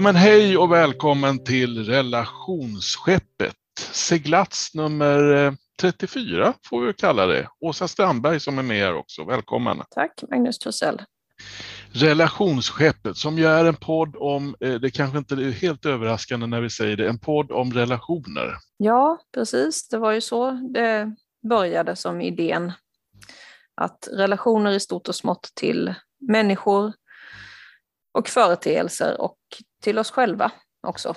Ja, men hej och välkommen till relationsskeppet. Seglats nummer 34 eh, får vi kalla det. Åsa Strandberg som är med här också. Välkommen. Tack Magnus Torssell. Relationsskeppet som ju är en podd om, eh, det kanske inte är helt överraskande när vi säger det, en podd om relationer. Ja, precis. Det var ju så det började som idén. Att relationer i stort och smått till människor och företeelser och till oss själva också.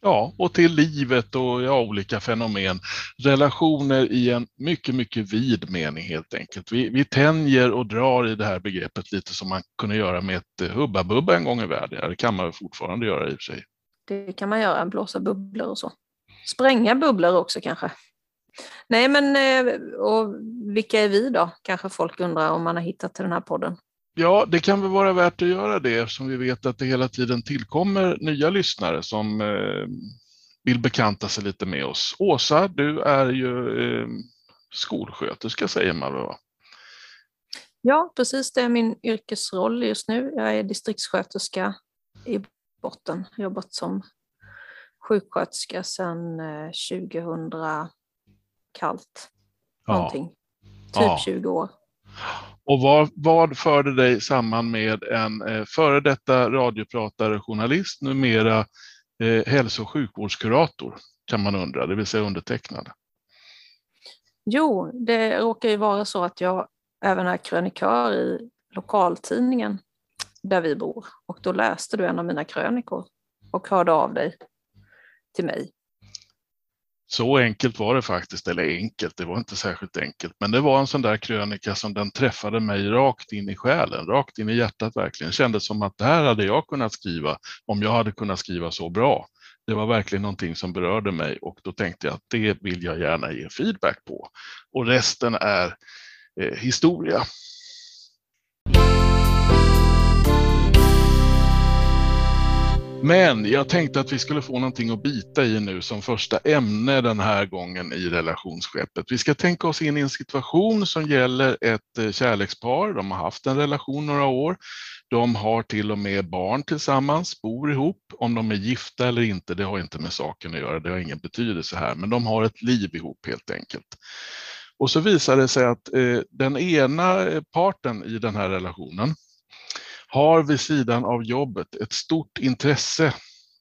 Ja, och till livet och ja, olika fenomen. Relationer i en mycket, mycket vid mening helt enkelt. Vi, vi tänjer och drar i det här begreppet lite som man kunde göra med ett eh, Hubba Bubba en gång i världen. Det kan man fortfarande göra i och för sig. Det kan man göra, blåsa bubblor och så. Spränga bubblor också kanske. Nej, men eh, och vilka är vi då? Kanske folk undrar om man har hittat till den här podden. Ja, det kan väl vara värt att göra det eftersom vi vet att det hela tiden tillkommer nya lyssnare som eh, vill bekanta sig lite med oss. Åsa, du är ju eh, skolsköterska säger man väl? Ja, precis. Det är min yrkesroll just nu. Jag är distriktssköterska i botten. Jobbat som sjuksköterska sedan 2000 eh, kallt. Någonting. Ja. Typ ja. 20 år. Och vad, vad förde dig samman med en eh, före detta radiopratare, journalist, numera eh, hälso och sjukvårdskurator, kan man undra, det vill säga undertecknad? Jo, det råkar ju vara så att jag även är krönikör i lokaltidningen där vi bor. Och då läste du en av mina krönikor och hörde av dig till mig. Så enkelt var det faktiskt, eller enkelt, det var inte särskilt enkelt, men det var en sån där krönika som den träffade mig rakt in i själen, rakt in i hjärtat verkligen. Kändes som att det här hade jag kunnat skriva om jag hade kunnat skriva så bra. Det var verkligen någonting som berörde mig och då tänkte jag att det vill jag gärna ge feedback på. Och resten är eh, historia. Men jag tänkte att vi skulle få någonting att bita i nu som första ämne den här gången i relationsskeppet. Vi ska tänka oss in i en situation som gäller ett eh, kärlekspar. De har haft en relation några år. De har till och med barn tillsammans, bor ihop. Om de är gifta eller inte, det har inte med saken att göra. Det har ingen betydelse här, men de har ett liv ihop helt enkelt. Och så visar det sig att eh, den ena eh, parten i den här relationen har vid sidan av jobbet ett stort intresse.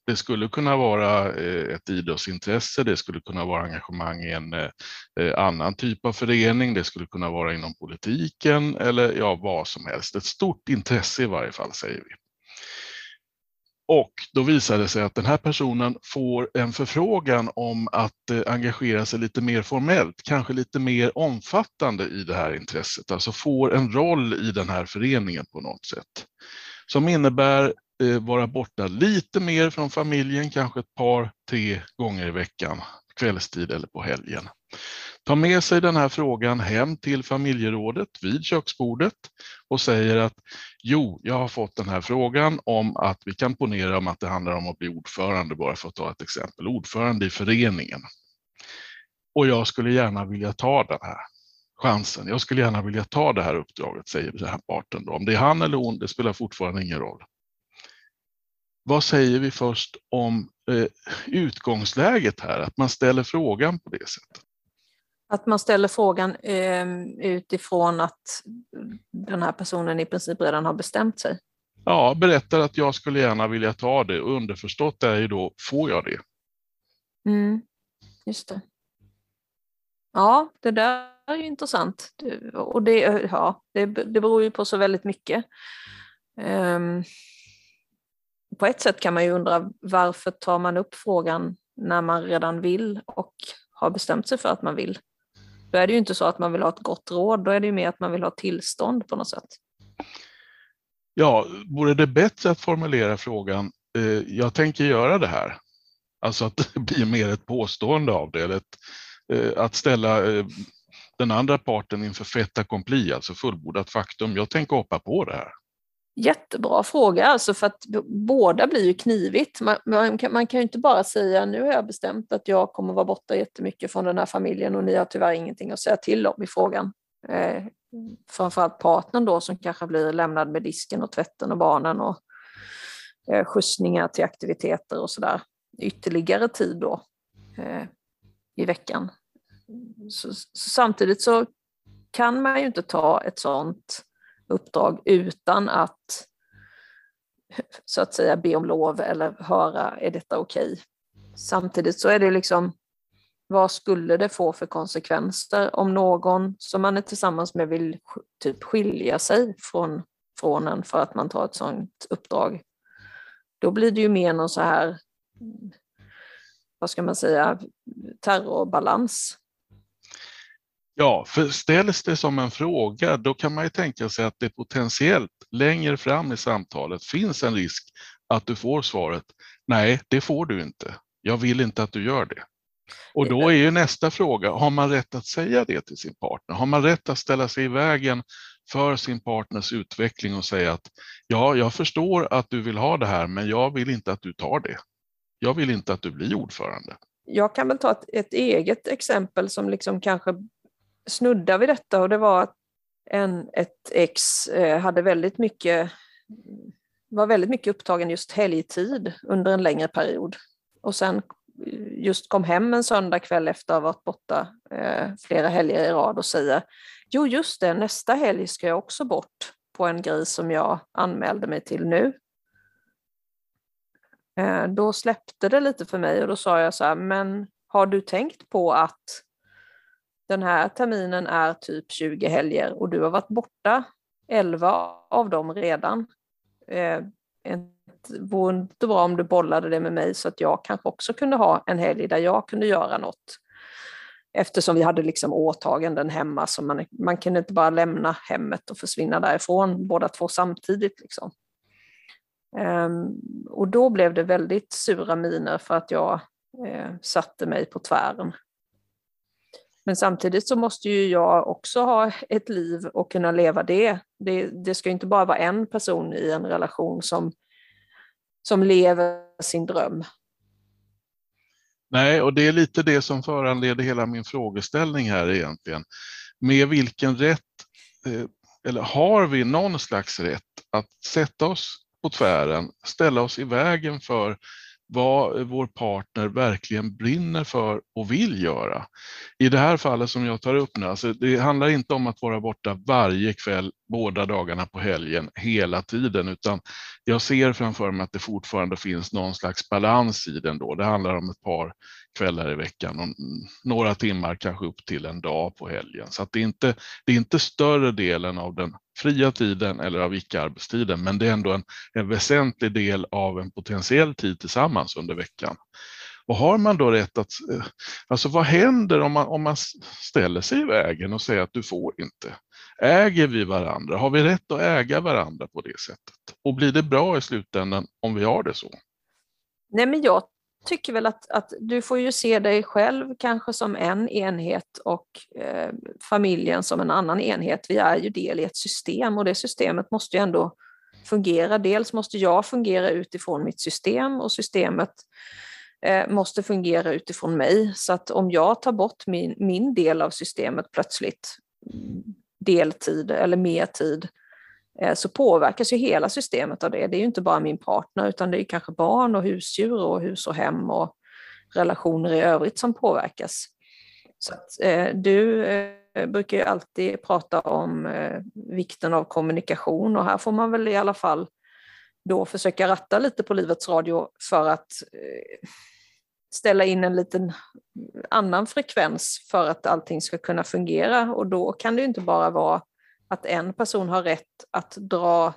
Det skulle kunna vara eh, ett idrottsintresse, det skulle kunna vara engagemang i en eh, annan typ av förening, det skulle kunna vara inom politiken eller ja, vad som helst. Ett stort intresse i varje fall, säger vi. Och då visar det sig att den här personen får en förfrågan om att eh, engagera sig lite mer formellt, kanske lite mer omfattande i det här intresset, alltså får en roll i den här föreningen på något sätt. Som innebär eh, vara borta lite mer från familjen, kanske ett par, tre gånger i veckan, kvällstid eller på helgen tar med sig den här frågan hem till familjerådet vid köksbordet och säger att jo, jag har fått den här frågan om att vi kan ponera om att det handlar om att bli ordförande, bara för att ta ett exempel, ordförande i föreningen. Och jag skulle gärna vilja ta den här chansen. Jag skulle gärna vilja ta det här uppdraget, säger den här parten. Då. Om det är han eller hon, det spelar fortfarande ingen roll. Vad säger vi först om eh, utgångsläget här, att man ställer frågan på det sättet? Att man ställer frågan eh, utifrån att den här personen i princip redan har bestämt sig. Ja, berättar att jag skulle gärna vilja ta det och underförstått är ju då, får jag det? Mm, just det. Ja, det där är ju intressant. Och det, ja, det, det beror ju på så väldigt mycket. Um, på ett sätt kan man ju undra varför tar man upp frågan när man redan vill och har bestämt sig för att man vill. Då är det ju inte så att man vill ha ett gott råd, då är det ju mer att man vill ha tillstånd på något sätt. Ja, vore det bättre att formulera frågan, eh, jag tänker göra det här. Alltså att det blir mer ett påstående av det, eller ett, eh, att ställa eh, den andra parten inför fait accompli, alltså fullbordat faktum. Jag tänker hoppa på det här. Jättebra fråga, alltså för att båda blir ju knivigt. Man, man, kan, man kan ju inte bara säga nu har jag bestämt att jag kommer vara borta jättemycket från den här familjen och ni har tyvärr ingenting att säga till om i frågan. Eh, framförallt partnern då som kanske blir lämnad med disken och tvätten och barnen och eh, skjutsningar till aktiviteter och sådär. Ytterligare tid då eh, i veckan. Så, så samtidigt så kan man ju inte ta ett sådant uppdrag utan att så att säga be om lov eller höra är detta okej. Okay? Samtidigt så är det liksom vad skulle det få för konsekvenser om någon som man är tillsammans med vill typ skilja sig från, från en för att man tar ett sådant uppdrag? Då blir det ju mer någon så här, vad ska man säga, terrorbalans. Ja, för ställs det som en fråga, då kan man ju tänka sig att det potentiellt längre fram i samtalet finns en risk att du får svaret, nej, det får du inte. Jag vill inte att du gör det. Och då är ju nästa fråga, har man rätt att säga det till sin partner? Har man rätt att ställa sig i vägen för sin partners utveckling och säga att ja, jag förstår att du vill ha det här, men jag vill inte att du tar det. Jag vill inte att du blir ordförande. Jag kan väl ta ett, ett eget exempel som liksom kanske snuddar vid detta och det var att en, ett ex eh, hade väldigt mycket, var väldigt mycket upptagen just helgtid under en längre period. Och sen eh, just kom hem en söndag kväll efter att ha varit borta eh, flera helger i rad och säger Jo, just det, nästa helg ska jag också bort på en grej som jag anmälde mig till nu. Då släppte det lite för mig och då sa jag så här, men har du tänkt på att den här terminen är typ 20 helger och du har varit borta 11 av dem redan. Eh, vore inte bra om du bollade det med mig så att jag kanske också kunde ha en helg där jag kunde göra något. Eftersom vi hade liksom åtaganden hemma så man, man kunde inte bara lämna hemmet och försvinna därifrån båda två samtidigt. Liksom. Um, och då blev det väldigt sura miner för att jag eh, satte mig på tvären. Men samtidigt så måste ju jag också ha ett liv och kunna leva det. Det, det ska inte bara vara en person i en relation som som lever sin dröm. Nej, och det är lite det som föranleder hela min frågeställning här egentligen. Med vilken rätt, eh, eller har vi någon slags rätt att sätta oss på tvären, ställa oss i vägen för vad vår partner verkligen brinner för och vill göra. I det här fallet som jag tar upp nu, alltså det handlar inte om att vara borta varje kväll, båda dagarna på helgen, hela tiden, utan jag ser framför mig att det fortfarande finns någon slags balans i den då. Det handlar om ett par kvällar i veckan och några timmar, kanske upp till en dag på helgen. Så det, är inte, det är inte större delen av den fria tiden eller av icke-arbetstiden, men det är ändå en, en väsentlig del av en potentiell tid tillsammans under veckan. Och har man då rätt att, eh, alltså vad händer om man, om man ställer sig i vägen och säger att du får inte? Äger vi varandra? Har vi rätt att äga varandra på det sättet? Och blir det bra i slutändan om vi har det så? Nej, men jag tycker väl att, att du får ju se dig själv kanske som en enhet och eh, familjen som en annan enhet. Vi är ju del i ett system och det systemet måste ju ändå fungera. Dels måste jag fungera utifrån mitt system och systemet eh, måste fungera utifrån mig. Så att om jag tar bort min, min del av systemet plötsligt, deltid eller mer tid, Eh, Eh, så påverkas ju hela systemet av det. Det är ju inte bara min partner utan det är kanske barn och husdjur och hus och hem och relationer i övrigt som påverkas. Så att, eh, du eh, brukar ju alltid prata om eh, vikten av kommunikation och här får man väl i alla fall då försöka ratta lite på Livets Radio för att eh, ställa in en liten annan frekvens för att allting ska kunna fungera och då kan det ju inte bara vara att en person har rätt att dra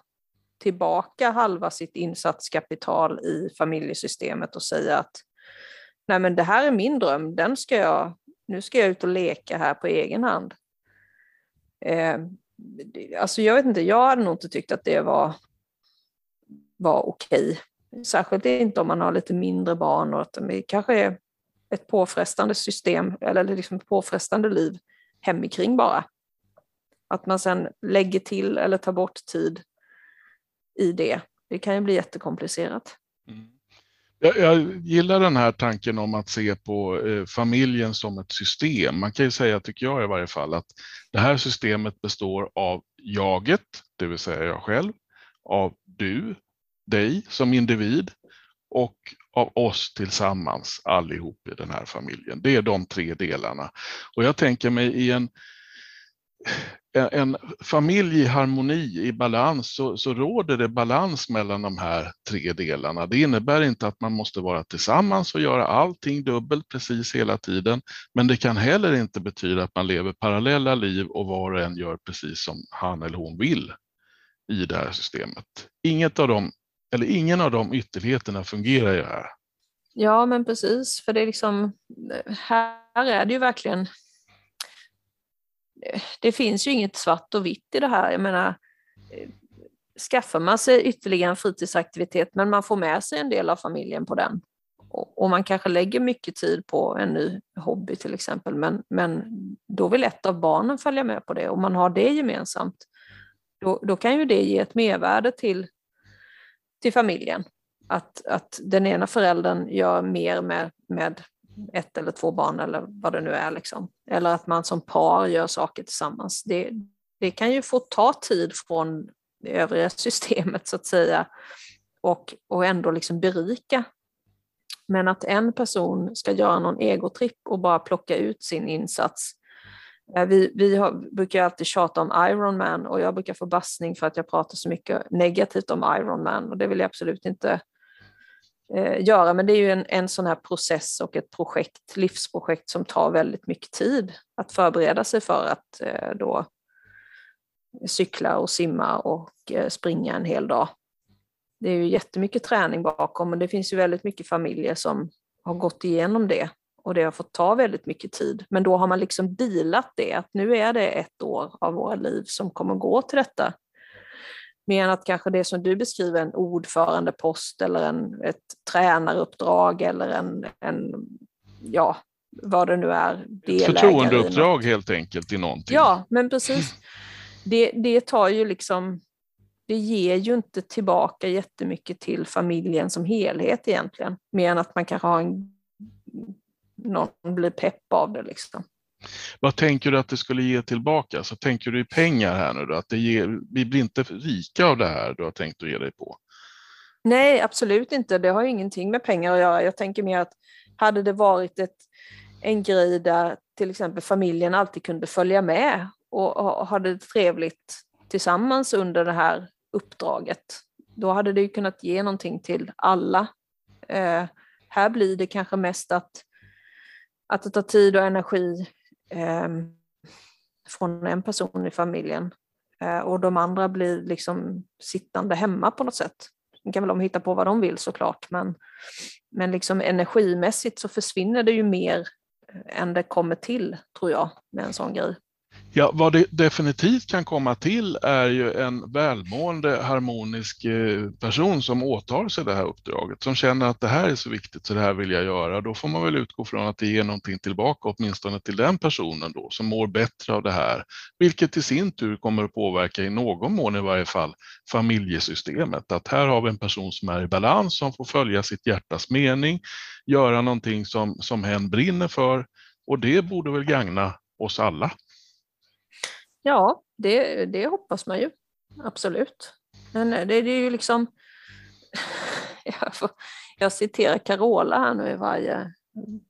tillbaka halva sitt insatskapital i familjesystemet och säga att nej men det här är min dröm, den ska jag, nu ska jag ut och leka här på egen hand. Eh, alltså jag vet inte, jag hade nog inte tyckt att det var, var okej. Särskilt inte om man har lite mindre barn och att det kanske är ett påfrestande system eller liksom ett påfrestande liv hemikring bara. Att man sen lägger till eller tar bort tid i det. Det kan ju bli jättekomplicerat. Mm. Jag, jag, gillar den här tanken om att se på eh, familjen som ett system. Man kan ju säga, tycker jag i varje fall, att det här systemet består av jaget, det vill säga jag själv, av du, dig som individ och av oss tillsammans allihop i den här familjen. Det är de tre delarna. Och jag tänker mig i en, en familj i harmoni, i balans, så, så råder det balans mellan de här tre delarna. Det innebär inte att man måste vara tillsammans och göra allting dubbelt precis hela tiden, men det kan heller inte betyda att man lever parallella liv och var och en gör precis som han eller hon vill i det här systemet. Inget av dem, eller ingen av de ytterligheterna fungerar ju här. Ja, men precis, för det är liksom, här är det ju verkligen det finns ju inget svart och vitt i det här. Jag menar, eh, skaffar man sig ytterligare en fritidsaktivitet men man får med sig en del av familjen på den och man kanske lägger mycket tid på en ny hobby till exempel men, men då vill ett av barnen följa med på det och man har det gemensamt. Då, då kan ju det ge ett mervärde till, till familjen. Att, att den ena föräldern gör mer med, med ett eller två barn eller vad det nu är. Liksom. Eller att man som par gör saker tillsammans. Det, det kan ju få ta tid från det övriga systemet så att säga och, och ändå liksom berika. Men att en person ska göra någon egotripp och bara plocka ut sin insats. Eh, vi, vi har, brukar alltid tjata om Ironman och jag brukar få bassning för att jag pratar så mycket negativt om Ironman och det vill jag absolut inte eh, göra. Men det är ju en, en sån här process och ett projekt, livsprojekt som tar väldigt mycket tid att förbereda sig för att eh, då cykla och simma och eh, springa en hel dag. Det är ju jättemycket träning bakom och det finns ju väldigt mycket familjer som har gått igenom det och det har fått ta väldigt mycket tid. Men då har man liksom dealat det, att nu är det ett år av våra liv som kommer gå till detta Mer än att kanske det som du beskriver, en ordförandepost eller en, ett tränaruppdrag eller en, en, ja, vad det nu är. Ett förtroendeuppdrag helt enkelt i någonting. Ja, men precis. Det, det tar ju liksom, det ger ju inte tillbaka jättemycket till familjen som helhet egentligen. Mer än att man kanske har en, någon blir pepp av det liksom. Vad tänker du att det skulle ge tillbaka? Så tänker du i pengar här nu då? Att det ger, vi blir inte rika av det här du har tänkt att ge dig på? Nej, absolut inte. Det har ingenting med pengar att göra. Jag tänker mer att hade det varit ett, en grej där till exempel familjen alltid kunde följa med och, och ha det trevligt tillsammans under det här uppdraget, då hade det kunnat ge någonting till alla. Eh, här blir det kanske mest att, att det tar tid och energi Ehm, från en person i familjen eh, och de andra blir liksom sittande hemma på något sätt. Sen kan väl de hitta på vad de vill såklart, men, men liksom energimässigt så försvinner det ju mer eh, än det kommer till, tror jag, med en sån grej. Ja, vad det definitivt kan komma till är ju en välmående, harmonisk eh, person som åtar sig det här uppdraget, som känner att det här är så viktigt så det här vill jag göra. Då får man väl utgå från att det ger någonting tillbaka, åtminstone till den personen då, som mår bättre av det här, vilket i sin tur kommer att påverka i någon mån i varje fall familjesystemet. Att här har vi en person som är i balans, som får följa sitt hjärtas mening, göra någonting som, som hen brinner för och det borde väl gagna oss alla. Ja, det, det hoppas man ju. Absolut. Men eh, det, det är ju liksom... Jag, får, jag citerar Carola här nu i varje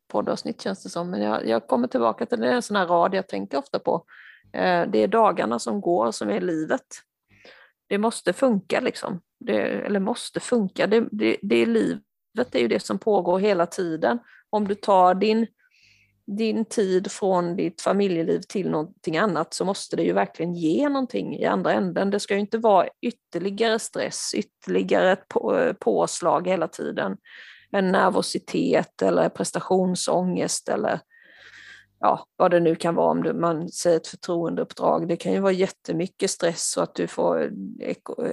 poddavsnitt känns det som, men jag, jag kommer tillbaka till det, det är en sån här rad jag tänker ofta på. Eh, det är dagarna som går som är livet. Det måste funka liksom. Det, eller måste funka, det, det, det är livet, det är ju det som pågår hela tiden. Om du tar din din tid från ditt familjeliv till någonting annat så måste det ju verkligen ge någonting i andra änden. Det ska ju inte vara ytterligare stress, ytterligare ett på, påslag hela tiden. En nervositet eller prestationsångest eller ja, vad det nu kan vara om man säger ett förtroendeuppdrag. Det kan ju vara jättemycket stress och att du får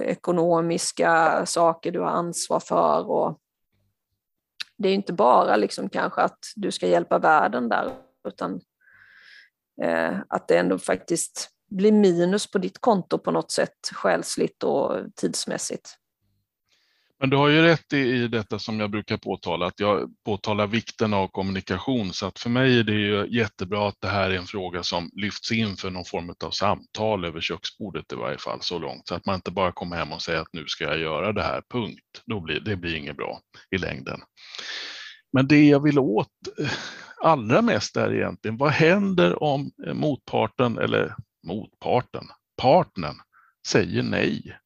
ekonomiska saker du har ansvar för och det är inte bara liksom kanske att du ska hjälpa världen där, utan eh, att det ändå faktiskt blir minus på ditt konto på något sätt, själsligt och tidsmässigt. Men du har ju rätt i, i detta som jag brukar påtala, att jag påtalar vikten av kommunikation. Så att för mig är det ju jättebra att det här är en fråga som lyfts in för någon form av samtal över köksbordet i varje fall så långt. Så att man inte bara kommer hem och säger att nu ska jag göra det här, punkt. Då blir, det blir inget bra i längden. Men det jag vill åt eh, allra mest är egentligen, vad händer om eh, motparten, eller motparten, partnern säger nej?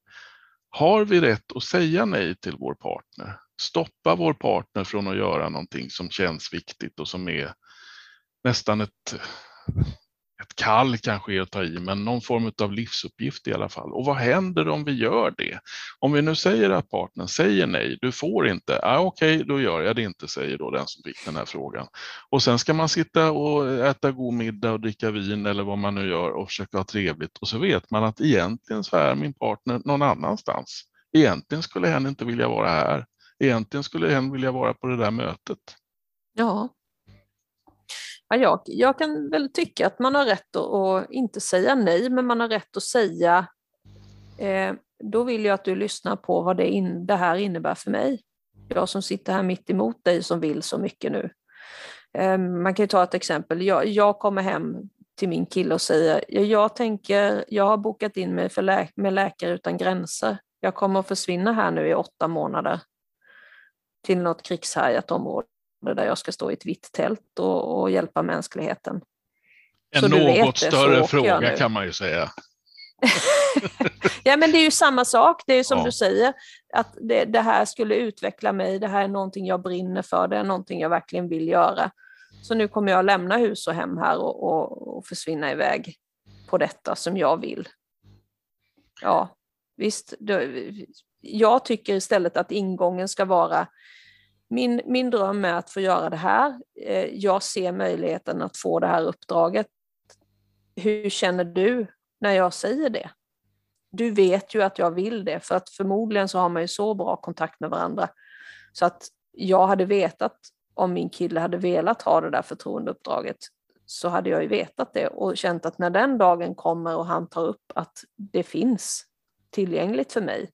Har vi rätt att säga nej till vår partner? Stoppa vår partner från att göra någonting som känns viktigt och som är nästan ett ett kall kanske är att ta i, men någon form av livsuppgift i alla fall. Och vad händer om vi gör det? Om vi nu säger att partnern säger nej, du får inte, ah, okej, okay, då gör jag det inte, säger då den som fick den här frågan. Och sen ska man sitta och äta god middag och dricka vin eller vad man nu gör och försöka ha trevligt och så vet man att egentligen så är min partner någon annanstans. Egentligen skulle hen inte vilja vara här. Egentligen skulle hen vilja vara på det där mötet. Ja, Ja, jag, jag kan väl tycka att man har rätt att, att inte säga nej, men man har rätt att säga eh, då vill jag att du lyssnar på vad det, in, det här innebär för mig. Jag som sitter här mitt emot dig som vill så mycket nu. Eh, man kan ju ta ett exempel. Jag, jag kommer hem till min kille och säger jag tänker, jag har bokat in mig för lä med Läkare utan gränser. Jag kommer att försvinna här nu i åtta månader till något krigshärjat område där jag ska stå i ett vitt tält och, och hjälpa mänskligheten. En så något större fråga kan man ju säga. ja men det är ju samma sak, det är som ja. du säger, att det, det, här skulle utveckla mig, det här är någonting jag brinner för, det är någonting jag verkligen vill göra. Så nu kommer jag lämna hus och hem här och, och, och försvinna iväg på detta som jag vill. Ja, visst, då, jag tycker istället att ingången ska vara min, min dröm är att få göra det här. Eh, jag ser möjligheten att få det här uppdraget. Hur känner du när jag säger det? Du vet ju att jag vill det, för att förmodligen så har man ju så bra kontakt med varandra. Så att jag hade vetat om min kille hade velat ha det där förtroendeuppdraget så hade jag ju vetat det och känt att när den dagen kommer och han tar upp att det finns tillgängligt för mig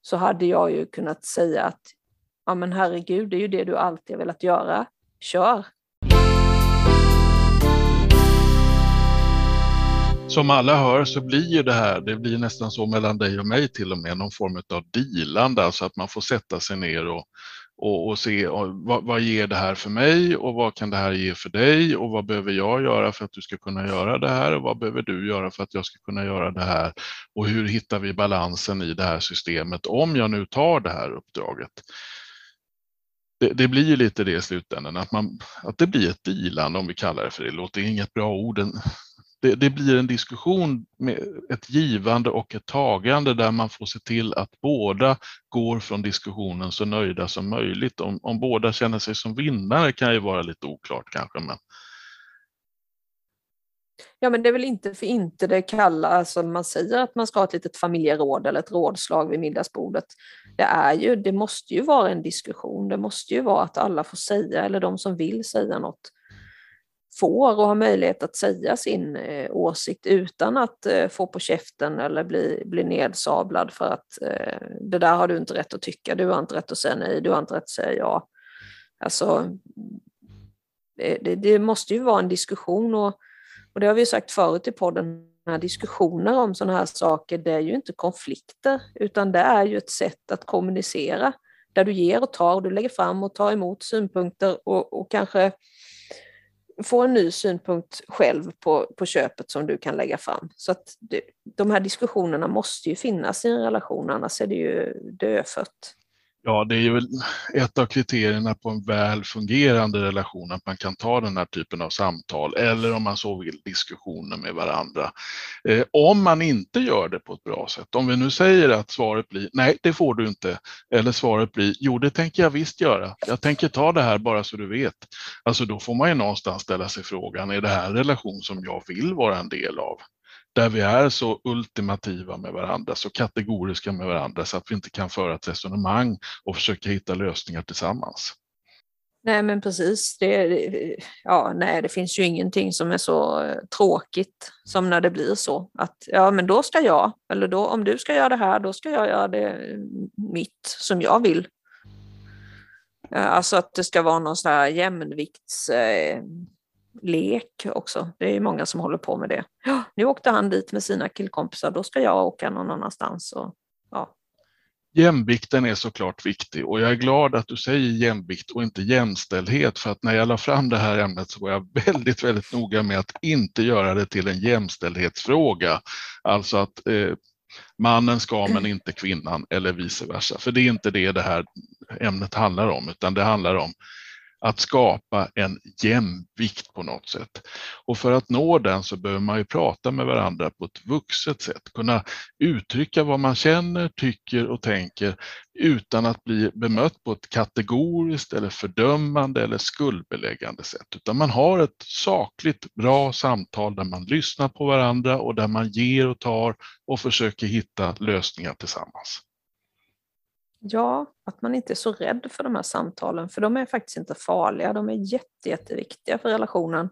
så hade jag ju kunnat säga att ja men herregud, det är ju det du alltid har velat göra. Kör! Som alla hör så blir ju det här, det blir nästan så mellan dig och mig till och med, någon form av dealande, alltså att man får sätta sig ner och, och, och se och vad, vad ger det här för mig och vad kan det här ge för dig och vad behöver jag göra för att du ska kunna göra det här och vad behöver du göra för att jag ska kunna göra det här och hur hittar vi balansen i det här systemet om jag nu tar det här uppdraget det, det, blir ju lite det i slutändan, att, man, att det blir ett dealande om vi kallar det för det. Det låter inget bra ord. Det, det, blir en diskussion med ett givande och ett tagande där man får se till att båda går från diskussionen så nöjda som möjligt. Om, om båda känner sig som vinnare kan ju vara lite oklart kanske, men Ja, men det är väl inte för inte det kallas, alltså man säger att man ska ha ett litet familjeråd eller ett rådslag vid middagsbordet. Det, är ju, det måste ju vara en diskussion, det måste ju vara att alla får säga, eller de som vill säga något, får och har möjlighet att säga sin eh, åsikt utan att eh, få på käften eller bli, bli nedsablad för att eh, det där har du inte rätt att tycka, du har inte rätt att säga nej, du har inte rätt att säga ja. Alltså, det, det, det måste ju vara en diskussion och och det har vi sagt förut i podden, här diskussioner om sådana här saker, det är ju inte konflikter, utan det är ju ett sätt att kommunicera, där du ger och tar, du lägger fram och tar emot synpunkter och, och kanske får en ny synpunkt själv på, på köpet som du kan lägga fram. Så att det, de här diskussionerna måste ju finnas i en relation, annars är det ju dödfött. Ja, det är ju ett av kriterierna på en väl fungerande relation, att man kan ta den här typen av samtal eller om man så vill diskussioner med varandra. Eh, om man inte gör det på ett bra sätt, om vi nu säger att svaret blir nej, det får du inte, eller svaret blir jo, det tänker jag visst göra. Jag tänker ta det här bara så du vet. Alltså då får man ju någonstans ställa sig frågan, är det här en relation som jag vill vara en del av? Där vi är så ultimativa med varandra, så kategoriska med varandra så att vi inte kan föra ett resonemang och försöka hitta lösningar tillsammans. Nej men precis. Det, ja, nej, det finns ju ingenting som är så eh, tråkigt som när det blir så. Att ja, men då ska jag, eller då, om du ska göra det här, då ska jag göra det mm, mitt som jag vill. Eh, alltså att det ska vara någon sån här lek också. Det är många som håller på med det. Ja, nu åkte han dit med sina killkompisar, då ska jag åka någon annanstans. Och, ja. Jämvikten är såklart viktig och jag är glad att du säger jämvikt och inte jämställdhet för att när jag la fram det här ämnet så var jag väldigt, väldigt noga med att inte göra det till en jämställdhetsfråga. Alltså att eh, mannen ska men inte kvinnan eller vice versa. För det är inte det det här ämnet handlar om utan det handlar om att skapa en jämvikt på något sätt. Och för att nå den så behöver man ju prata med varandra på ett vuxet sätt, kunna uttrycka vad man känner, tycker och tänker utan att bli bemött på ett kategoriskt eller fördömande eller skuldbeläggande sätt, utan man har ett sakligt bra samtal där man lyssnar på varandra och där man ger och tar och försöker hitta lösningar tillsammans. Ja, att man inte är så rädd för de här samtalen, för de är faktiskt inte farliga. De är jätte, jätteviktiga för relationen.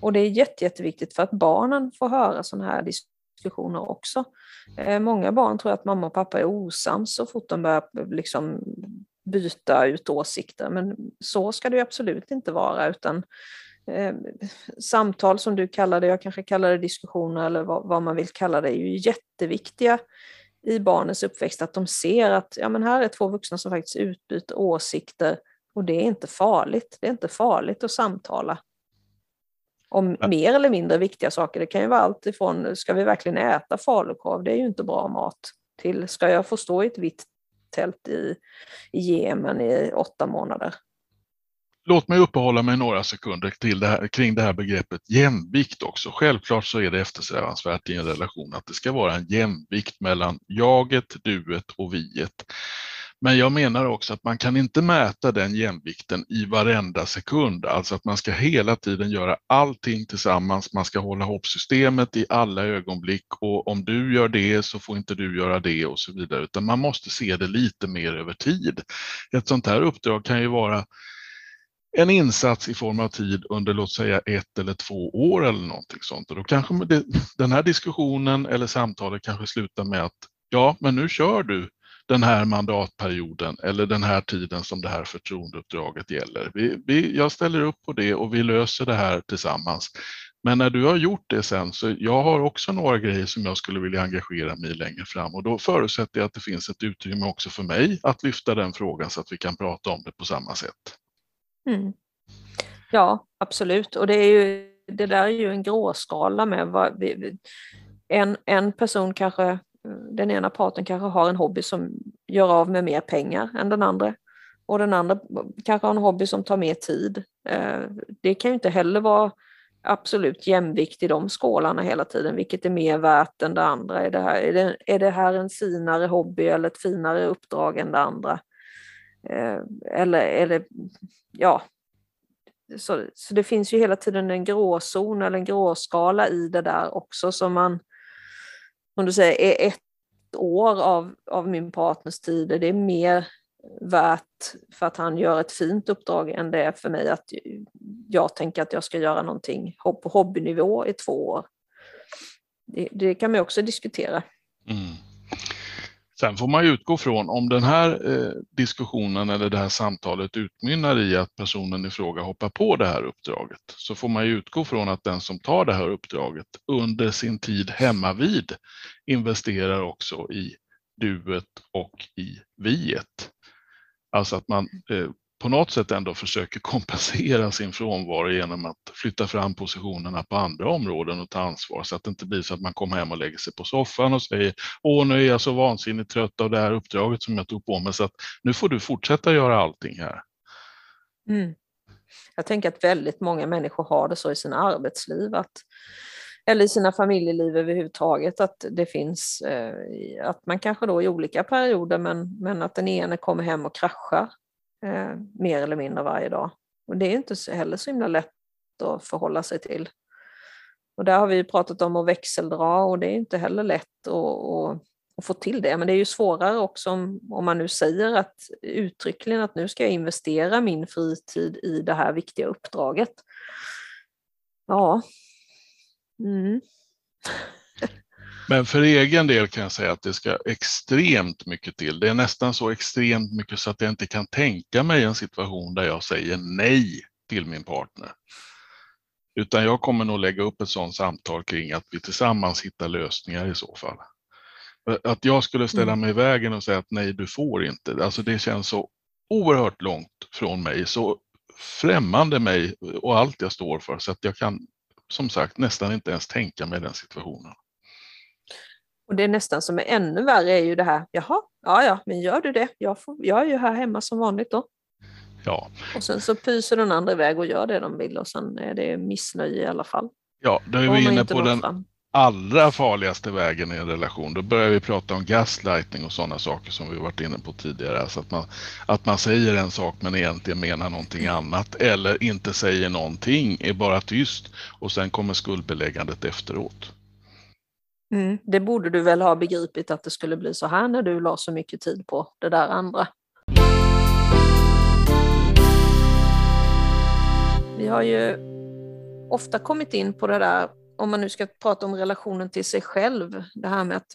Och det är jätte, jätteviktigt för att barnen får höra sådana här diskussioner också. Eh, många barn tror att mamma och pappa är osams så fort de börjar liksom byta ut åsikter, men så ska det absolut inte vara, utan eh, samtal som du kallar det, jag kanske kallar det diskussioner eller vad, vad man vill kalla det, är ju jätteviktiga i barnens uppväxt att de ser att ja, men här är två vuxna som faktiskt utbyter åsikter och det är inte farligt. Det är inte farligt att samtala om mer eller mindre viktiga saker. Det kan ju vara allt ifrån, ska vi verkligen äta falukorv? Det är ju inte bra mat. Till, ska jag få stå i ett vitt tält i, i Jemen i åtta månader? Låt mig uppehålla mig några sekunder till det här, kring det här begreppet jämvikt också. Självklart så är det eftersträvansvärt i en relation att det ska vara en jämvikt mellan jaget, duet och viet. Men jag menar också att man kan inte mäta den jämvikten i varenda sekund, alltså att man ska hela tiden göra allting tillsammans, man ska hålla ihop systemet i alla ögonblick och om du gör det så får inte du göra det och så vidare, utan man måste se det lite mer över tid. Ett sånt här uppdrag kan ju vara en insats i form av tid under låt säga ett eller två år eller någonting sånt. Och då kanske det, den här diskussionen eller samtalet kanske slutar med att ja, men nu kör du den här mandatperioden eller den här tiden som det här förtroendeuppdraget gäller. Vi, vi, jag ställer upp på det och vi löser det här tillsammans. Men när du har gjort det sen så jag har också några grejer som jag skulle vilja engagera mig i längre fram och då förutsätter jag att det finns ett utrymme också för mig att lyfta den frågan så att vi kan prata om det på samma sätt. Mm. Ja, absolut. Och det, är ju, det där är ju en gråskala med vad vi, en, en person kanske, mm, den ena parten kanske har en hobby som gör av med mer pengar än den andra. Och den andra kanske har en hobby som tar mer tid. Eh, det kan ju inte heller vara absolut jämvikt i de skålarna hela tiden, vilket är mer värt än det andra. Är det här, är det, är det här en finare hobby eller ett finare uppdrag än det andra? Eh, eller, eller ja, så, så det finns ju hela tiden en gråzon eller en gråskala i det där också som man, om du säger, är ett år av, av min partners tid. Det är mer värt för att han gör ett fint uppdrag än det är för mig att jag tänker att jag ska göra någonting på hobbynivå i två år. Det, det kan man också diskutera. Mm. Sen får man utgå från om den här eh, diskussionen eller det här samtalet utmynnar i att personen i fråga hoppar på det här uppdraget så får man utgå från att den som tar det här uppdraget under sin tid hemma vid investerar också i duet och i viet. Alltså att man eh, på något sätt ändå försöker kompensera sin frånvaro genom att flytta fram positionerna på andra områden och ta ansvar så att det inte blir så att man kommer hem och lägger sig på soffan och säger åh nu är jag så vansinnigt trött av det här uppdraget som jag tog på mig så att nu får du fortsätta göra allting här. Mm. Jag tänker att väldigt många människor har det så i sina arbetsliv att eller i sina familjeliv överhuvudtaget, att det finns, eh, att man kanske då i olika perioder, men, men att den ene kommer hem och kraschar eh, mer eller mindre varje dag. Och det är inte heller så himla lätt att förhålla sig till. Och där har vi pratat om att växeldra och det är inte heller lätt att, att, att få till det. Men det är ju svårare också om, om man nu säger att uttryckligen att nu ska jag investera min fritid i det här viktiga uppdraget. Ja. Mm. Men för egen del kan jag säga att det ska extremt mycket till. Det är nästan så extremt mycket så att jag inte kan tänka mig en situation där jag säger nej till min partner. Utan jag kommer nog lägga upp ett sådant samtal kring att vi tillsammans hittar lösningar i så fall. Att jag skulle ställa mm. mig i vägen och säga att nej, du får inte. Alltså det känns så oerhört långt från mig, så främmande mig och allt jag står för så att jag kan som sagt nästan inte ens tänka mig den situationen. Och det är nästan som är ännu värre är ju det här, jaha, ja ja, men gör du det? Jag, får, jag är ju här hemma som vanligt då. Ja. Och sen så pyser den andra iväg och gör det de vill och sen är det missnöje i alla fall. Ja, då är vi inne på den fram. allra farligaste vägen i en relation. Då börjar vi prata om gaslighting och sådana saker som vi varit inne på tidigare. Alltså att man, att man säger en sak men egentligen menar någonting annat eller inte säger någonting, är bara tyst och sen kommer skuldbeläggandet efteråt. Mm, det borde du väl ha begripit att det skulle bli så här när du la så mycket tid på det där andra. Vi har ju ofta kommit in på det där, om man nu ska prata om relationen till sig själv, det här med att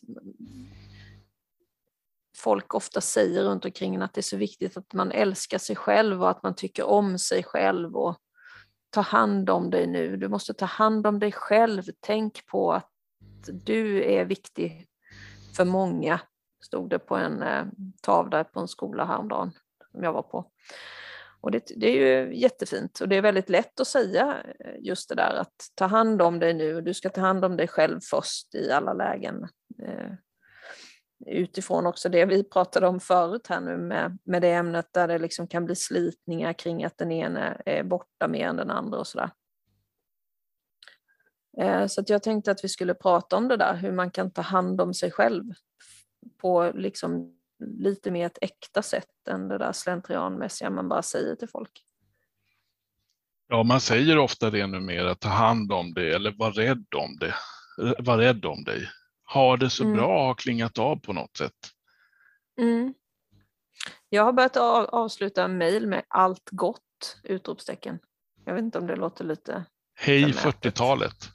folk ofta säger runt omkring att det är så viktigt att man älskar sig själv och att man tycker om sig själv och ta hand om dig nu. Du måste ta hand om dig själv. Tänk på att du är viktig för många, stod det på en eh, tavla på en skola häromdagen som jag var på. Och det, det, är ju jättefint och det är väldigt lätt att säga eh, just det där att ta hand om dig nu, du ska ta hand om dig själv först i alla lägen. Eh, utifrån också det vi pratade om förut här nu med, med det ämnet där det liksom kan bli slitningar kring att den ene är borta mer än den andra och sådär. Eh, så jag tänkte att vi skulle prata om det där, hur man kan ta hand om sig själv på liksom lite mer ett äkta sätt än det där slentrianmässiga man bara säger till folk. Ja, man säger ofta det numera, ta hand om det eller var rädd om det. Var rädd om dig. Ha det så mm. bra har klingat av på något sätt. Mm. Jag har börjat avsluta mejl med allt gott! Utropstecken. Jag vet inte om det låter lite... Hej 40-talet!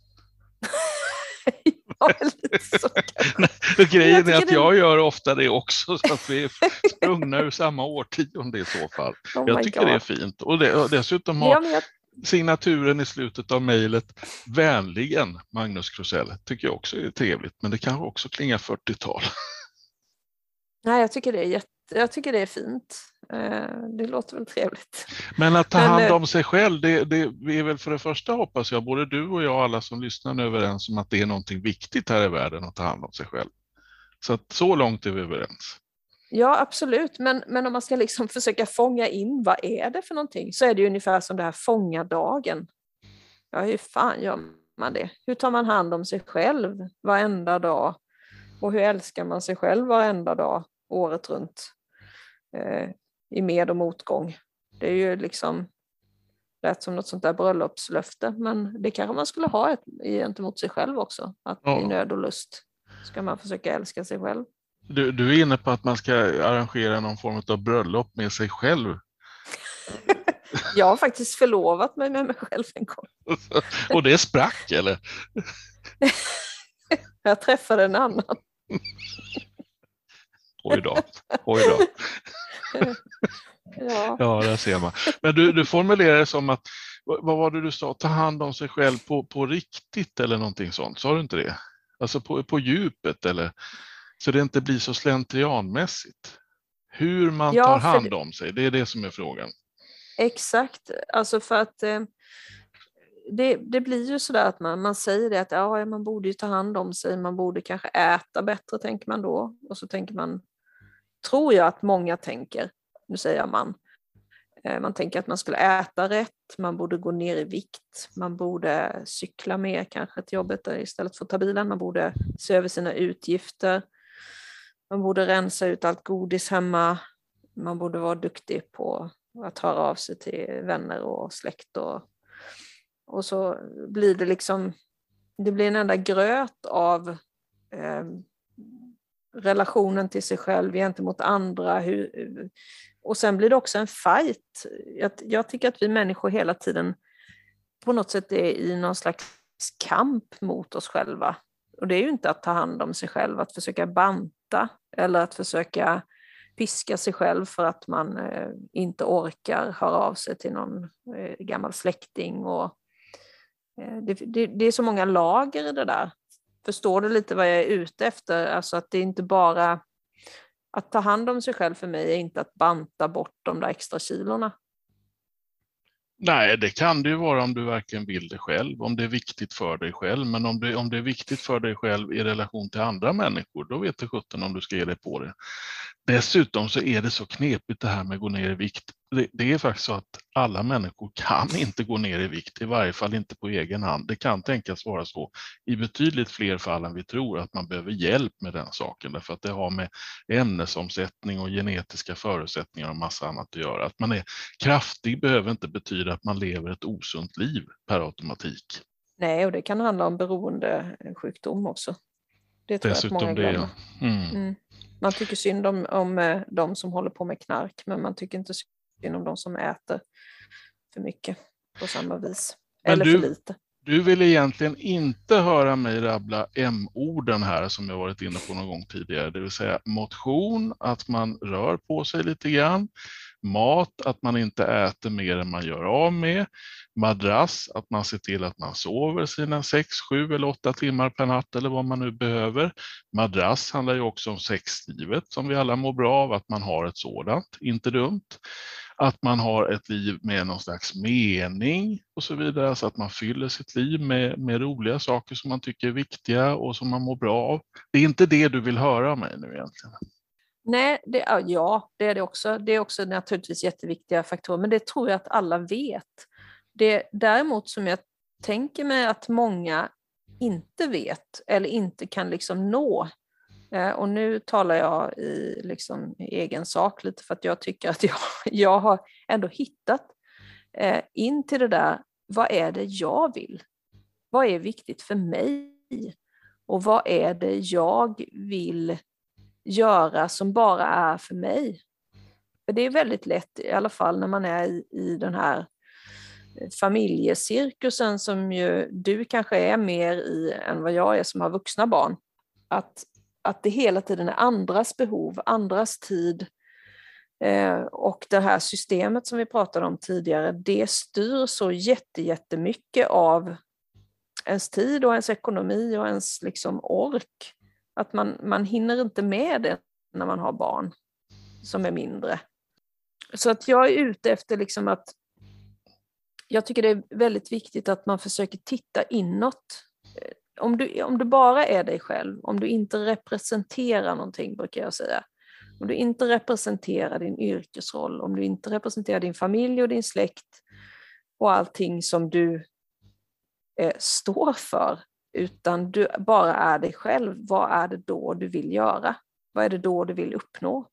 Grejen är att jag gör ofta det också, så att vi är sprungna ur samma årtionde i så fall. Oh jag tycker God. det är fint. Och, det, och dessutom har ja, jag... signaturen i slutet av mejlet, vänligen Magnus Krusell, tycker jag också är trevligt, men det kanske också klingar 40-tal. Nej, jag tycker det är jätte jag tycker det är fint. Eh, det låter väl trevligt. Men att ta hand eh, om sig själv, det, det är väl för det första hoppas jag, både du och jag och alla som lyssnar är överens om att det är någonting viktigt här i världen att ta hand om sig själv. Så att så långt är vi överens. Ja, absolut. Men, men om man ska liksom försöka fånga in vad är det för någonting så är det ungefär som det här fånga dagen. Ja, hur fan gör man det? Hur tar man hand om sig själv varenda dag? Och hur älskar man sig själv varenda dag, året runt? eh, i med och motgång. Det är ju liksom lät som något sånt där bröllopslöfte, men det kanske man skulle ha ett, gentemot sig själv också, att ja. i nöd och lust ska man försöka älska sig själv. Du, du är inne på att man ska arrangera någon form av bröllop med sig själv. jag har faktiskt förlovat mig med mig själv en gång. och det sprack eller? jag träffade en annan. Oj då. Oj då. ja. ja, där ser man. Men du, du formulerar det som att, vad var det du sa, ta hand om sig själv på, på riktigt eller någonting sånt, sa du inte det? Alltså på, på djupet eller så det inte blir så slentrianmässigt. Hur man ja, tar hand om sig, det är det som är frågan. Exakt, alltså för att eh, det, det, blir ju sådär att man, man säger det att ja, man borde ju ta hand om sig, man borde kanske äta bättre tänker man då och så tänker man tror jag att många tänker, nu säger jag man, eh, man tänker att man skulle äta rätt, man borde gå ner i vikt, man borde cykla mer kanske till jobbet istället för att ta bilen, man borde se över sina utgifter, man borde rensa ut allt godis hemma, man borde vara duktig på att höra av sig till vänner och släkt och, och så blir det liksom, det blir en enda gröt av eh, relationen till sig själv gentemot andra. Hur, och sen blir det också en fight. Jag, jag tycker att vi människor hela tiden på något sätt är i någon slags kamp mot oss själva. Och det är ju inte att ta hand om sig själv, att försöka banta eller att försöka piska sig själv för att man eh, inte orkar höra av sig till någon eh, gammal släkting. Och, eh, det, det, det, är så många lager i det där. Förstår du lite vad jag är ute efter? Alltså att det är inte bara att ta hand om sig själv för mig är inte att banta bort de där extra kilorna. Nej, det kan det ju vara om du verkligen vill det själv, om det är viktigt för dig själv. Men om det, om det är viktigt för dig själv i relation till andra människor, då vet du sjutton om du ska ge dig på det. Dessutom så är det så knepigt det här med att gå ner i vikt det, det, är faktiskt så att alla människor kan inte gå ner i vikt, i varje fall inte på egen hand. Det kan tänkas vara så i betydligt fler fall än vi tror att man behöver hjälp med den saken, därför att det har med ämnesomsättning och genetiska förutsättningar och massa annat att göra. Att man är kraftig behöver inte betyda att man lever ett osunt liv per automatik. Nej, och det kan handla om beroendesjukdom också. Det tror Dessutom jag att många glömmer. det, ja. mm. Mm. Man tycker synd om, om eh, de som håller på med knark, men man tycker inte inom de som äter för mycket på samma vis. Men Eller du, för lite. Du vill egentligen inte höra mig rabbla M-orden här som jag varit inne på någon gång tidigare, det vill säga motion, att man rör på sig lite grann, mat, att man inte äter mer än man gör av med, madrass, att man ser till att man sover sina 6, 7 eller 8 timmar per natt eller vad man nu behöver. Madrass handlar ju också om sexlivet som vi alla mår bra av, att man har ett sådant, inte dumt att man har ett liv med någon slags mening och så vidare, så att man fyller sitt liv med, med roliga saker som man tycker är viktiga och som man mår bra av. Det är inte det du vill höra av mig nu egentligen. Nej, det, ja, det är det också. Det är också naturligtvis jätteviktiga faktorer, men det tror jag att alla vet. Det däremot som jag tänker mig att många inte vet eller inte kan liksom nå eh, och nu talar jag i liksom egen sak lite för att jag tycker att jag, jag har ändå hittat eh, in till det där, vad är det jag vill? Vad är viktigt för mig? Och vad är det jag vill göra som bara är för mig? För det är väldigt lätt, i alla fall när man är i, i den här familjecirkusen som ju du kanske är mer i än vad jag är som har vuxna barn. Att att det hela tiden är andras behov, andras tid. Eh, och det här systemet som vi pratade om tidigare, det styr så jättemycket av ens tid och ens ekonomi och ens liksom ork. Att man, man hinner inte med det när man har barn som är mindre. Så att jag är ute efter liksom att jag tycker det är väldigt viktigt att man försöker titta inåt eh, om du, om du bara är dig själv, om du inte representerar någonting brukar jag säga, om du inte representerar din yrkesroll, om du inte representerar din familj och din släkt och allting som du eh, står för, utan du bara är dig själv, vad är det då du vill göra? Vad är det då du vill uppnå?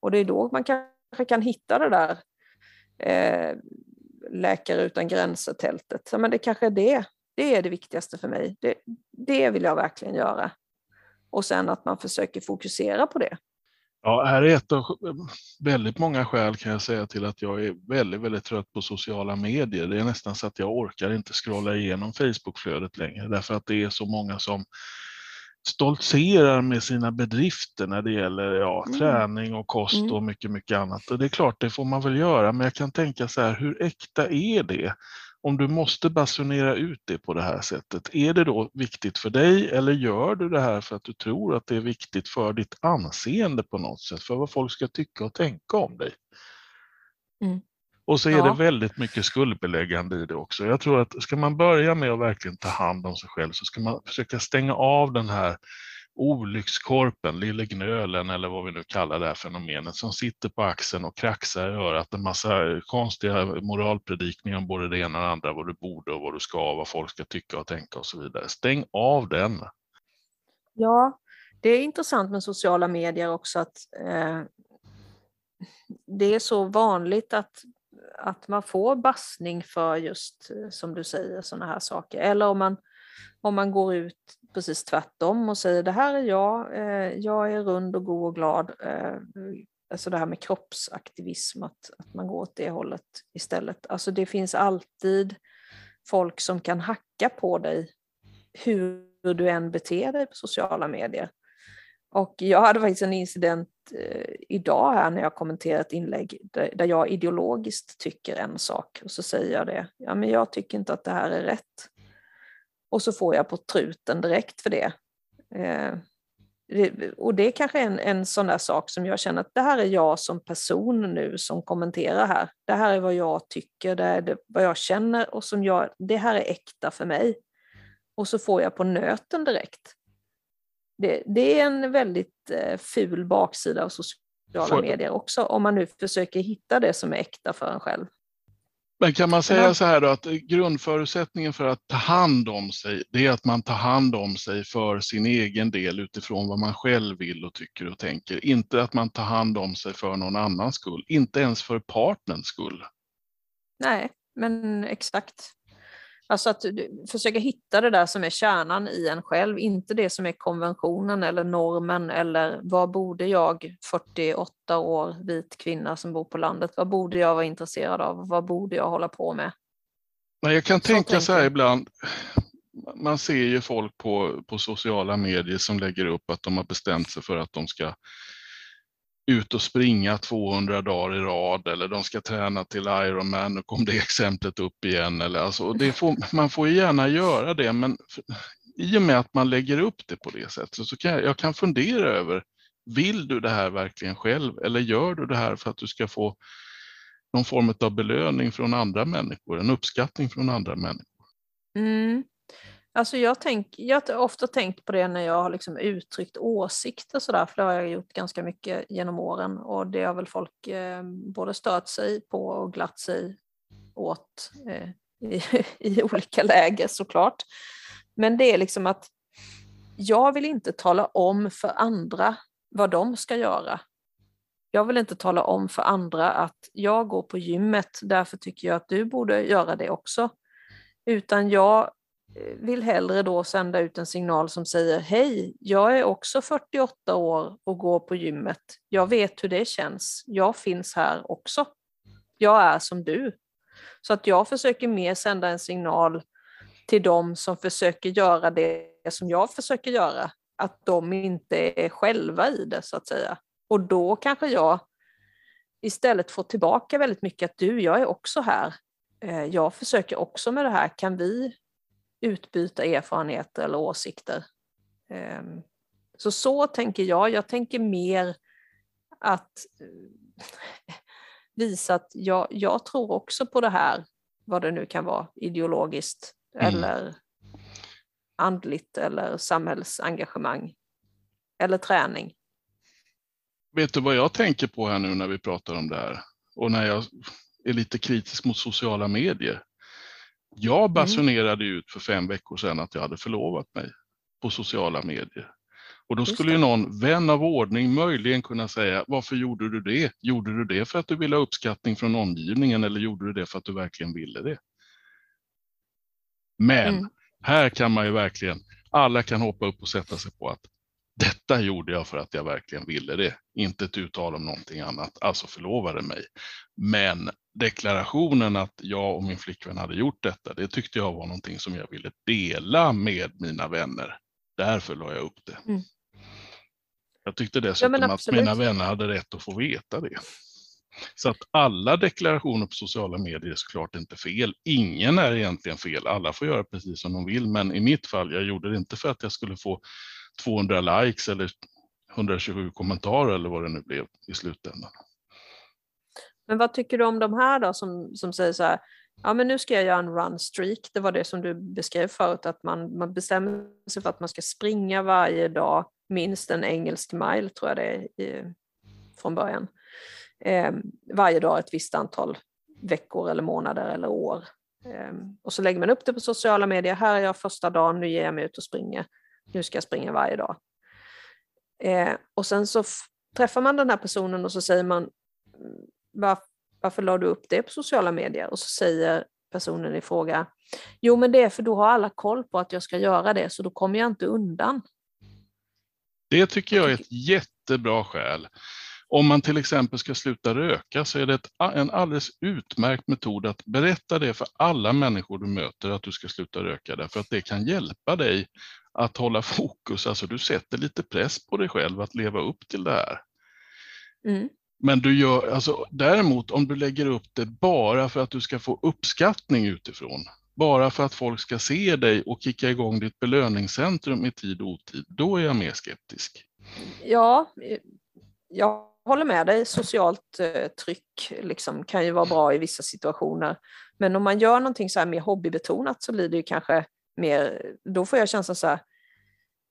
Och det är då man kanske kan hitta det där eh, Läkare utan gränser-tältet. Ja, men det kanske är det det är det viktigaste för mig. Det, det vill jag verkligen göra. Och sen att man försöker fokusera på det. Ja, här är ett av väldigt många skäl kan jag säga till att jag är väldigt, väldigt trött på sociala medier. Det är nästan så att jag orkar inte scrolla igenom Facebookflödet längre därför att det är så många som stoltserar med sina bedrifter när det gäller ja, mm. träning och kost mm. och mycket, mycket annat. Och det är klart, det får man väl göra, men jag kan tänka så här, hur äkta är det? Om du måste basunera ut det på det här sättet, är det då viktigt för dig eller gör du det här för att du tror att det är viktigt för ditt anseende på något sätt, för vad folk ska tycka och tänka om dig? Mm. Och så är ja. det väldigt mycket skuldbeläggande i det också. Jag tror att ska man börja med att verkligen ta hand om sig själv så ska man försöka stänga av den här olyckskorpen, lille gnölen eller vad vi nu kallar det här fenomenet som sitter på axeln och kraxar i örat en massa konstiga moralpredikningar om både det ena och det andra, vad du borde och vad du ska, vad folk ska tycka och tänka och så vidare. Stäng av den. Ja, det är intressant med sociala medier också att eh, det är så vanligt att, att man får bassning för just, eh, som du säger, sådana här saker. Eller om man, om man går ut precis tvärtom och säger det här är jag, eh, jag är rund och god och glad. Eh, alltså det här med kroppsaktivism, att, att man går åt det hållet istället. Alltså det finns alltid folk som kan hacka på dig hur du än beter dig på sociala medier. Och jag hade faktiskt en incident eh, idag här när jag kommenterade ett inlägg där, jag ideologiskt tycker en sak och så säger jag det. Ja, men jag tycker inte att det här är rätt. Och så får jag på truten direkt för det. Eh, det och det är kanske en, en sån där sak som jag känner att det här är jag som person nu som kommenterar här. Det här är vad jag tycker, det är det, vad jag känner och som jag, det här är äkta för mig. Och så får jag på nöten direkt det, det, är en väldigt eh, ful baksida av sociala medier också, om man nu försöker hitta det som är äkta för en själv. Men kan man säga så här då att grundförutsättningen för att ta hand om sig, det är att man tar hand om sig för sin egen del utifrån vad man själv vill och tycker och tänker. Inte att man tar hand om sig för någon annans skull, inte ens för partners skull. Nej, men exakt. Alltså att försöka hitta det där som är kärnan i en själv, inte det som är konventionen eller normen eller vad borde jag, 48 år vit kvinna som bor på landet, vad borde jag vara intresserad av, vad borde jag hålla på med? Men jag kan så tänka så här ibland, man ser ju folk på, på sociala medier som lägger upp att de har bestämt sig för att de ska ut och springa 200 dagar i rad eller de ska träna till Ironman, nu kom det exemplet upp igen. Eller, alltså, det får, man får ju gärna göra det, men i och med att man lägger upp det på det sättet så kan jag, jag kan fundera över, vill du det här verkligen själv eller gör du det här för att du ska få någon form av belöning från andra människor, en uppskattning från andra människor? Mm. Alltså jag, tänk, jag har ofta tänkt på det när jag har liksom uttryckt åsikter sådär, för det har jag gjort ganska mycket genom åren och det har väl folk eh, både stört sig på och glatt sig åt eh, i, i olika läger såklart. Men det är liksom att jag vill inte tala om för andra vad de ska göra. Jag vill inte tala om för andra att jag går på gymmet, därför tycker jag att du borde göra det också. Utan jag vill hellre då sända ut en signal som säger hej, jag är också 48 år och går på gymmet. Jag vet hur det känns. Jag finns här också. Jag är som du. Så att jag försöker mer sända en signal till de som försöker göra det som jag försöker göra. Att de inte är själva i det så att säga. Och då kanske jag istället får tillbaka väldigt mycket att du, jag är också här. Eh, jag försöker också med det här. Kan vi utbyta erfarenheter eller åsikter. Ehm, så så tänker jag. Jag tänker mer att eh, visa att jag, jag tror också på det här, vad det nu kan vara, ideologiskt mm. eller andligt eller samhällsengagemang eller träning. Vet du vad jag tänker på här nu när vi pratar om det här? Och när jag är lite kritisk mot sociala medier. Jag mm. basunerade mm. ut för fem veckor sedan att jag hade förlovat mig på sociala medier. Och då skulle ju någon vän av ordning möjligen kunna säga, varför gjorde du det? Gjorde du det för att du ville ha uppskattning från omgivningen eller gjorde du det för att du verkligen ville det? Men mm. här kan man ju verkligen, alla kan hoppa upp och sätta sig på att detta gjorde jag för att jag verkligen ville det, inte ett uttal om någonting annat, alltså förlovade mig. Men deklarationen att jag och min flickvän hade gjort detta, det tyckte jag var någonting som jag ville dela med mina vänner. Därför la jag upp det. Mm. Jag tyckte dessutom ja, att mina vänner hade rätt att få veta det. Så att alla deklarationer på sociala medier är såklart inte fel. Ingen är egentligen fel. Alla får göra precis som de vill. Men i mitt fall, jag gjorde det inte för att jag skulle få 200 likes eller 127 kommentarer eller vad det nu blev i slutändan. Men vad tycker du om de här då som, som säger så här, ja men nu ska jag göra en run streak, det var det som du beskrev förut, att man, man bestämmer sig för att man ska springa varje dag, minst en engelsk mile tror jag det är i, från början. Eh, varje dag ett visst antal veckor eller månader eller år. Eh, och så lägger man upp det på sociala medier, här är jag första dagen, nu ger jag mig ut och springer, nu ska jag springa varje dag. Eh, och sen så träffar man den här personen och så säger man, var, varför la du upp det på sociala medier? Och så säger personen i fråga. Jo, men det är för då har alla koll på att jag ska göra det, så då kommer jag inte undan. Det tycker jag är ett jättebra skäl. Om man till exempel ska sluta röka så är det ett, en alldeles utmärkt metod att berätta det för alla människor du möter att du ska sluta röka därför att det kan hjälpa dig att hålla fokus. Alltså du sätter lite press på dig själv att leva upp till det här. Mm. Men du gör, alltså, däremot om du lägger upp det bara för att du ska få uppskattning utifrån, bara för att folk ska se dig och kicka igång ditt belöningscentrum i tid och otid, då är jag mer skeptisk. Ja, jag håller med dig. Socialt eh, tryck liksom, kan ju vara bra i vissa situationer. Men om man gör någonting så här mer hobbybetonat så blir det ju kanske mer, då får jag känslan så här,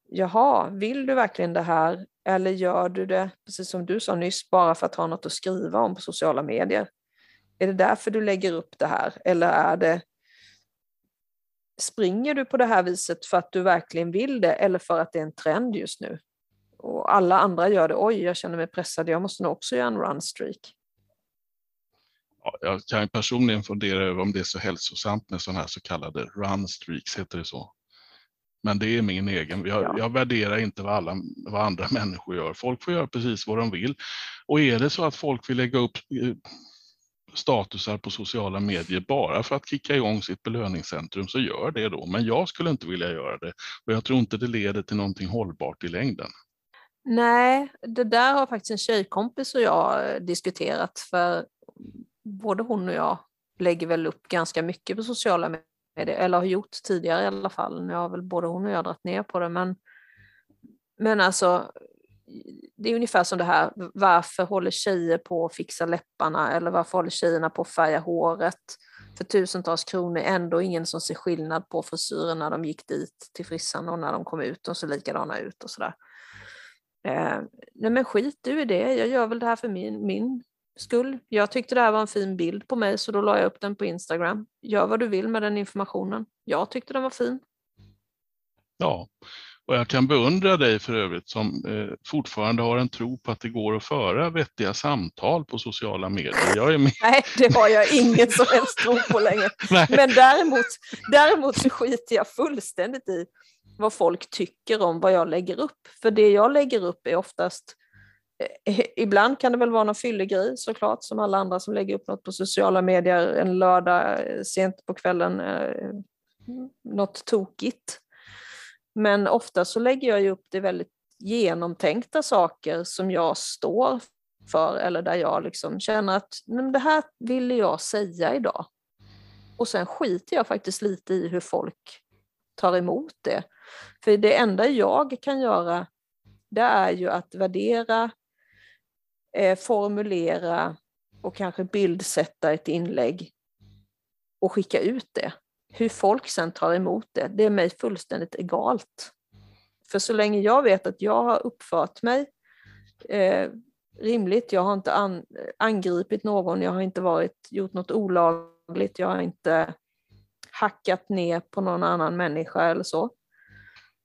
jaha, vill du verkligen det här? Eller gör du det, precis som du sa nyss, bara för att ha något att skriva om på sociala medier? Är det därför du lägger upp det här? Eller är det Springer du på det här viset för att du verkligen vill det eller för att det är en trend just nu? Och alla andra gör det, oj, jag känner mig pressad, jag måste nog också göra en runstreak. Ja, jag kan personligen fundera över om det är så hälsosamt med sådana här så kallade runstreaks, heter det så? Men det är min egen. Jag, ja. jag värderar inte vad, alla, vad andra människor gör. Folk får göra precis vad de vill. Och är det så att folk vill lägga upp eh, statusar på sociala medier bara för att kicka igång sitt belöningscentrum så gör det då. Men jag skulle inte vilja göra det och jag tror inte det leder till någonting hållbart i längden. Nej, det där har faktiskt en tjejkompis och jag eh, diskuterat för både hon och jag lägger väl upp ganska mycket på sociala medier, eller har gjort tidigare i alla fall. Nu har väl både hon och jag dragit ner på det, men, men alltså det är ungefär som det här, varför håller tjejer på att fixa läpparna eller varför håller tjejerna på att färga håret för tusentals kronor, ändå ingen som ser skillnad på frisyren när de gick dit till frissan och när de kom ut, de ser likadana ut och sådär. Eh, nej men skit du i det, jag gör väl det här för min, min skull. Jag tyckte det här var en fin bild på mig så då la jag upp den på Instagram. Gör vad du vill med den informationen. Jag tyckte den var fin. Ja, och jag kan beundra dig för övrigt som eh, fortfarande har en tro på att det går att föra vettiga samtal på sociala medier. Jag är med. Nej, det har jag ingen som helst tro på längre. Men däremot, däremot så skiter jag fullständigt i vad folk tycker om vad jag lägger upp. För det jag lägger upp är oftast Eh, ibland kan det väl vara någon fyllegrej såklart, som alla andra som lägger upp något på sociala medier en lördag eh, sent på kvällen. Eh, mm, något tokigt. Men ofta så lägger jag ju upp det väldigt genomtänkta saker som jag står för eller där jag liksom känner att men det här ville jag säga idag. Och sen skiter jag faktiskt lite i hur folk tar emot det. För det enda jag kan göra det är ju att värdera, eh, formulera och kanske bildsätta ett inlägg och skicka ut det. Hur folk sen tar emot det, det är mig fullständigt egalt. För så länge jag vet att jag har uppfört mig eh, rimligt, jag har inte an, angripit någon, jag har inte varit, gjort något olagligt, jag har inte hackat ner på någon annan människa eller så,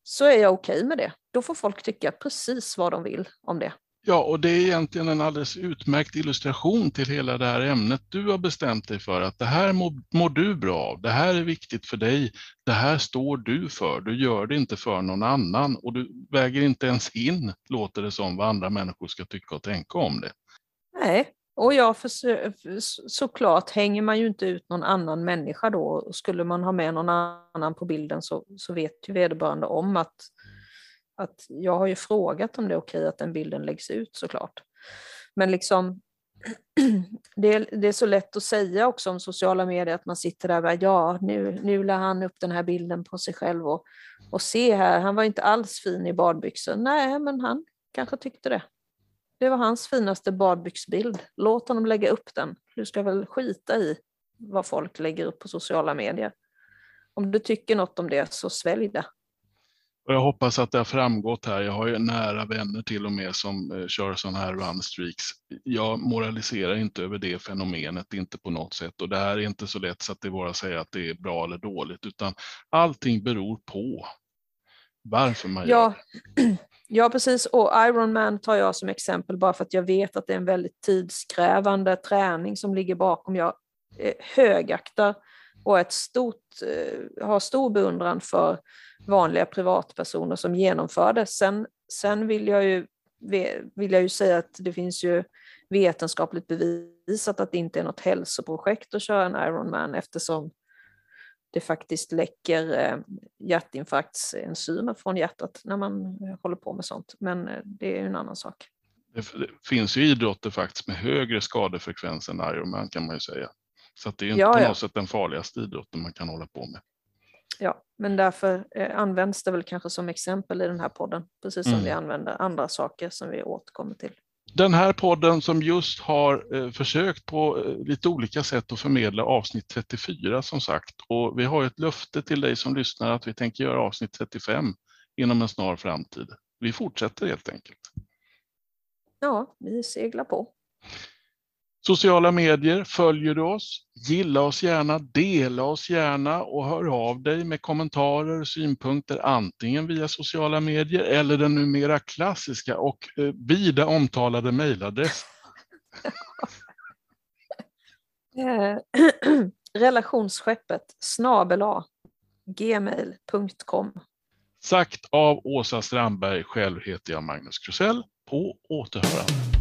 så är jag okej okay med det. Då får folk tycka precis vad de vill om det. Ja, och det är egentligen en alldeles utmärkt illustration till hela det här ämnet du har bestämt dig för att det här mår, mår, du bra av, det här är viktigt för dig, det här står du för, du gör det inte för någon annan och du väger inte ens in, låter det som, vad andra människor ska tycka och tänka om det. Nej, och ja, för såklart hänger man ju inte ut någon annan människa då. Skulle man ha med någon annan på bilden så, så vet ju vederbörande om att att jag har ju frågat om det är okej att den bilden läggs ut såklart. Men liksom, det är, det är så lätt att säga också om sociala medier att man sitter där och bara, ja, nu, nu la han upp den här bilden på sig själv och, och se här, han var inte alls fin i badbyxor. Nej, men han kanske tyckte det. Det var hans finaste badbyxbild. Låt honom lägga upp den. Du ska väl skita i vad folk lägger upp på sociala medier. Om du tycker något om det så svälj det. Och jag hoppas att det har framgått här. Jag har ju nära vänner till och med som eh, kör sådana här runstreaks. Jag moraliserar inte över det fenomenet, inte på något sätt. Och det här är inte så lätt så att det bara säger att det är bra eller dåligt, utan allting beror på varför man ja. gör Ja, precis. Och Ironman tar jag som exempel bara för att jag vet att det är en väldigt tidskrävande träning som ligger bakom. Jag eh, högaktar och ett stort, eh, har stor beundran för vanliga privatpersoner som genomför det. Sen, sen vill, jag ju, vill jag ju säga att det finns ju vetenskapligt bevisat att det inte är något hälsoprojekt att köra en Ironman eftersom det faktiskt läcker eh, hjärtinfarktsenzymer från hjärtat när man eh, håller på med sånt. Men det är en annan sak. Det finns ju idrotter faktiskt med högre skadefrekvens än Ironman kan man ju säga. Så det är inte ja, på något ja. sätt den farligaste idrotten man kan hålla på med. Ja, men därför eh, används det väl kanske som exempel i den här podden, precis som mm. vi använder andra saker som vi återkommer till. Den här podden som just har eh, försökt på eh, lite olika sätt att förmedla avsnitt 34 som sagt. Och vi har ett löfte till dig som lyssnar att vi tänker göra avsnitt 35 inom en snar framtid. Vi fortsätter helt enkelt. Ja, vi seglar på. Sociala medier, följer du oss? Gilla oss gärna, dela oss gärna och hör av dig med kommentarer och synpunkter antingen via sociala medier eller den numera klassiska och eh, vida omtalade mejladress. Eh, relationsskeppet snabela gmail.com Sagt av Åsa Strandberg, själv heter jag Magnus Krusell. På återhörande.